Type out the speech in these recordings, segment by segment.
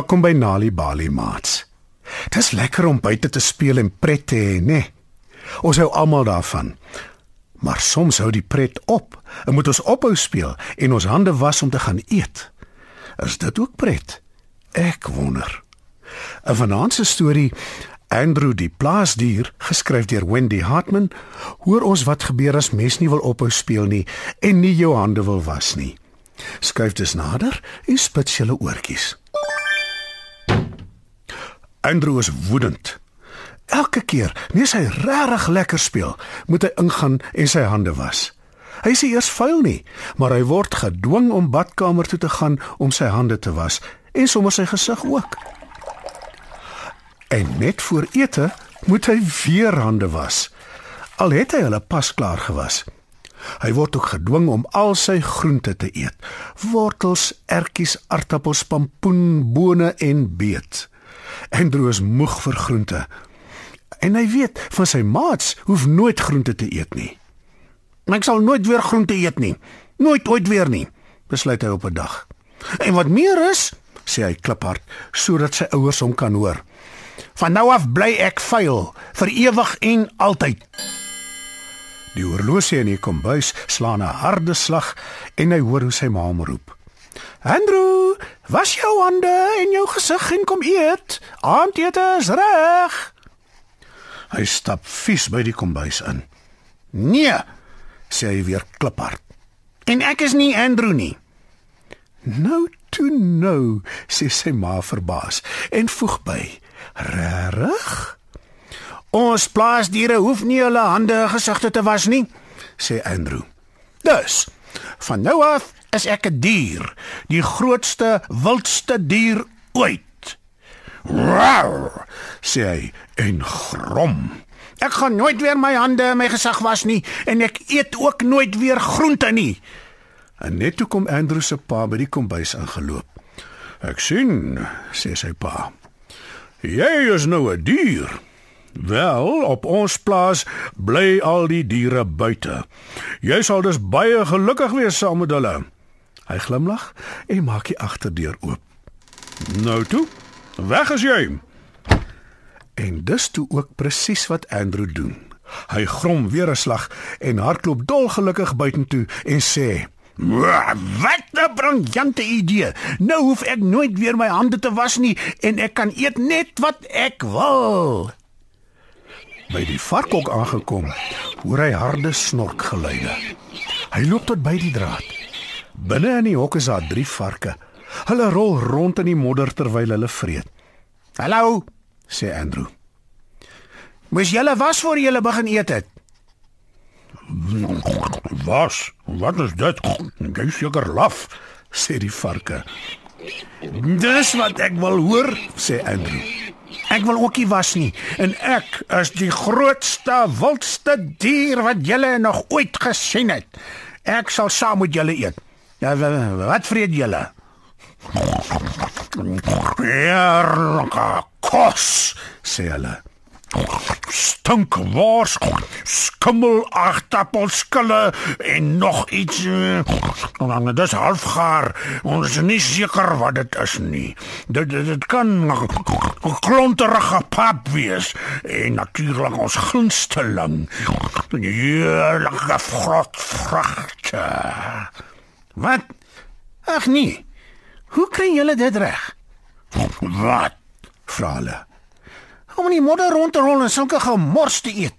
Welkom by Nali Bali Mats. Dis lekker om buite te speel en pret te hê, né? Ons hou almal daarvan. Maar soms hou die pret op en moet ons ophou speel en ons hande was om te gaan eet. Is dit ook pret? Ek wonder. 'n Vanaand se storie Andrew die plaasdier, geskryf deur Wendy Hartman, hoor ons wat gebeur as mens nie wil ophou speel nie en nie jou hande wil was nie. Skuif dus nader en spits julle oortjies. Andrew is woedend. Elke keer, nee hy regtig lekker speel, moet hy ingaan en sy hande was. Hy sê eers vuil nie, maar hy word gedwing om badkamer toe te gaan om sy hande te was en sommer sy gesig ook. En net voor ete moet hy weer hande was. Al het hy hulle pas klaar gewas. Hy word ook gedwing om al sy groente te eet: wortels, ertjies, aartappels, pampoen, bone en beet. Andrew is moeg vir groente. En hy weet van sy maats hoef nooit groente te eet nie. Ek sal nooit weer groente eet nie. Nooit ooit weer nie, besluit hy op 'n dag. En wat meer is, sê hy kliphard sodat sy ouers hom kan hoor. Van nou af bly ek vuil vir ewig en altyd. Die oorlosie in die kombuis slaan 'n harde slag en hy hoor hoe sy ma hom roep. Andrew, was jou hande en jou gesig en kom eet. Aandete is reg. Hy stap vies by die kombuis in. Nee, sê hy weer kliphard. En ek is nie Andrew nie. Nou toe nou, sê sy ma verbaas en voeg by. Regtig? Ons plaasdiere hoef nie hulle hande en gesigte te was nie, sê Andrew. Dus, van nou af is ek 'n dier, die grootste, wildste dier ooit. Rar, sê hy en grom. Ek gaan nooit weer my hande en my gesig was nie en ek eet ook nooit weer groente nie. En net toe kom Andrew se pa by die kombuis ingeloop. Ek sien, sê sy pa. Jy is nou 'n dier. Wel, op ons plaas bly al die diere buite. Jy sal dus baie gelukkig wees saam met hulle. Hy glimlag en maak die agterdeur oop. Nou toe, weg is jy. En dis toe ook presies wat Andrew doen. Hy grom weer 'n slag en hardloop dolgelukkig buitentoe en sê: "Wat 'n briljante idee. Nou hoef ek nooit weer my hande te was nie en ek kan eet net wat ek wil." By die varkhok aangekom, hoor hy harde snorkgeluide. Hy loop tot by die draad. Binne in die hok is daar drie varke. Hulle rol rond in die modder terwyl hulle vreet. "Hallo," sê Andrew. "Moes julle was voor julle begin eet het?" "Was? Wat is dit? Jy seker laf," sê die varke. "Dis wat ek wil hoor," sê Andrew. Ek wil ookie was nie en ek is die grootste wildste dier wat julle nog ooit gesien het. Ek sal saam met julle eet. Ja, wat vreet julle? Ja, kos, sê hulle stink wors skimmel agtappelskille en nog iets dan dis halfgaar ons is nie seker wat dit is nie. Dit dit, dit kan 'n klonterige pap wees en natuurlik ons gunsteling. Heerlike vrot vragte wat? Ag nee. Hoe kry julle dit reg? Wat? Vra hulle om in die modder rond te rol en sulke gemors te eet.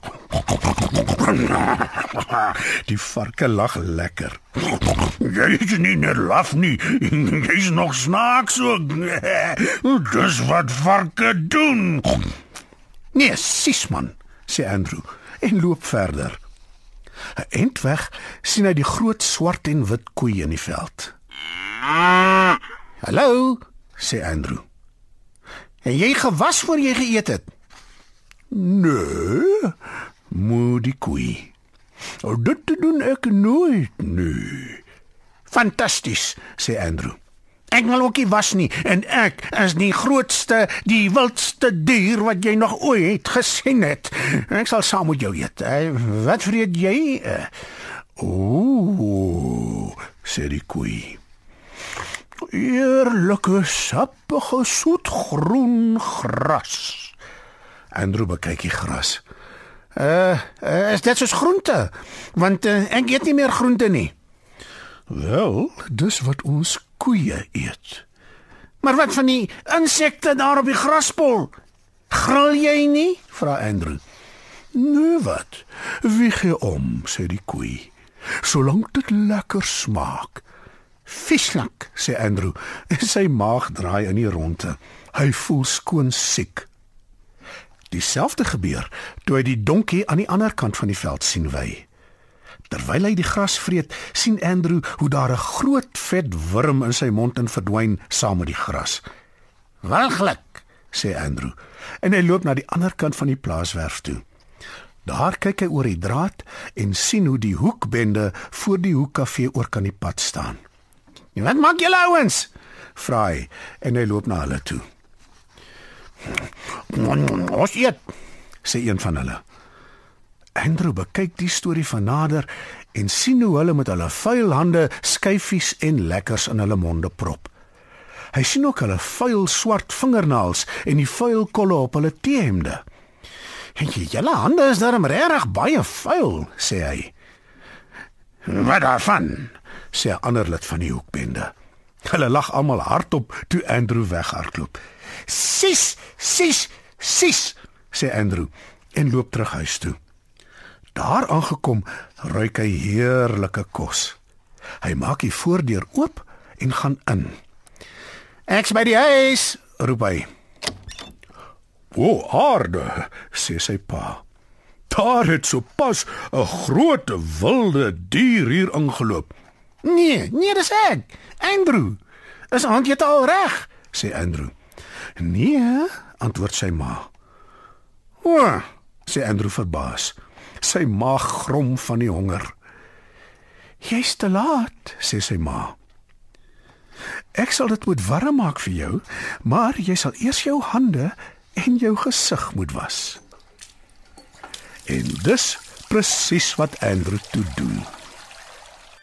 Die varke lag lekker. Jy is nie net laf nie, jy is nog snaaks ook. Dis wat varke doen. Nee, sisman, sê Andrew en loop verder. Eindweg sien hy die groot swart en wit koei in die veld. "Hallo," sê Andrew. En jy gewas voor jy geëet het? Nee, moet die koei. O, dit doen ek nooit nie. Fantasties, sê Andrew. Ek wil ookie was nie en ek is die grootste, die wildste dier wat jy nog ooit gesien het. Ek sal saam met jou eet. Wat vreet jy? O, sê die koei. Eerlike sappige soetgroen gras. Andrew bekyk die gras. Uh, uh is dit soos groente? Want uh, ek eet nie meer groente nie. Wel, dis wat ons koeie eet. Maar wat van die insekte daar op die graspol? Gril jy nie? vra Andrew. Nee wat? Wie gee om, sê die koei. Solank dit lekker smaak. Visnak, sê Andrew. Sy maag draai in die ronde. Hy voel skoon siek. Dieselfde gebeur toe hy die donkie aan die ander kant van die veld sien wy. Terwyl hy die gras vreet, sien Andrew hoe daar 'n groot vet wurm in sy mond in verdwyn saam met die gras. "Walglik," sê Andrew, en hy loop na die ander kant van die plaaswerf toe. Daar kyk hy oor die draad en sien hoe die hoekbende voor die hoekkafee oor kan die pad staan. "Wat maak julle ouens?" vra hy en hy loop na hulle toe. "Ons eet," sê een van hulle. Andrew bekyk die storie van nader en sien hoe hulle met hulle vuil hande skyfies en lekkers in hulle monde prop. Hy sien ook hulle vuil swart vingernaels en die vuil kolle op hulle T-hemde. "En julle hande is darm regtig baie vuil," sê hy. "Wat daarvan?" Sê 'n ander lid van die hoekbende. Hulle lag almal hardop toe Andrew weghardloop. "Sis, sis, sis," sê Andrew en loop terug huis toe. Daar aangekom, ruik hy heerlike kos. Hy maak die voordeur oop en gaan in. "Ek's by die huis," roep hy. "O, aarde," sê sy pa. "Daar het sopas 'n groot wilde dier hier ingeloop." "Nee, nee, dis ek, Andrew. Is aandjie al reg?" sê Andrew. "Nee," antwoord sy ma. "O," sê Andrew verbaas. Sy maag grom van die honger. "Jy's te laat," sê sy ma. "Ek sal dit moet warm maak vir jou, maar jy sal eers jou hande en jou gesig moet was." En dis presies wat Andrew toe doen.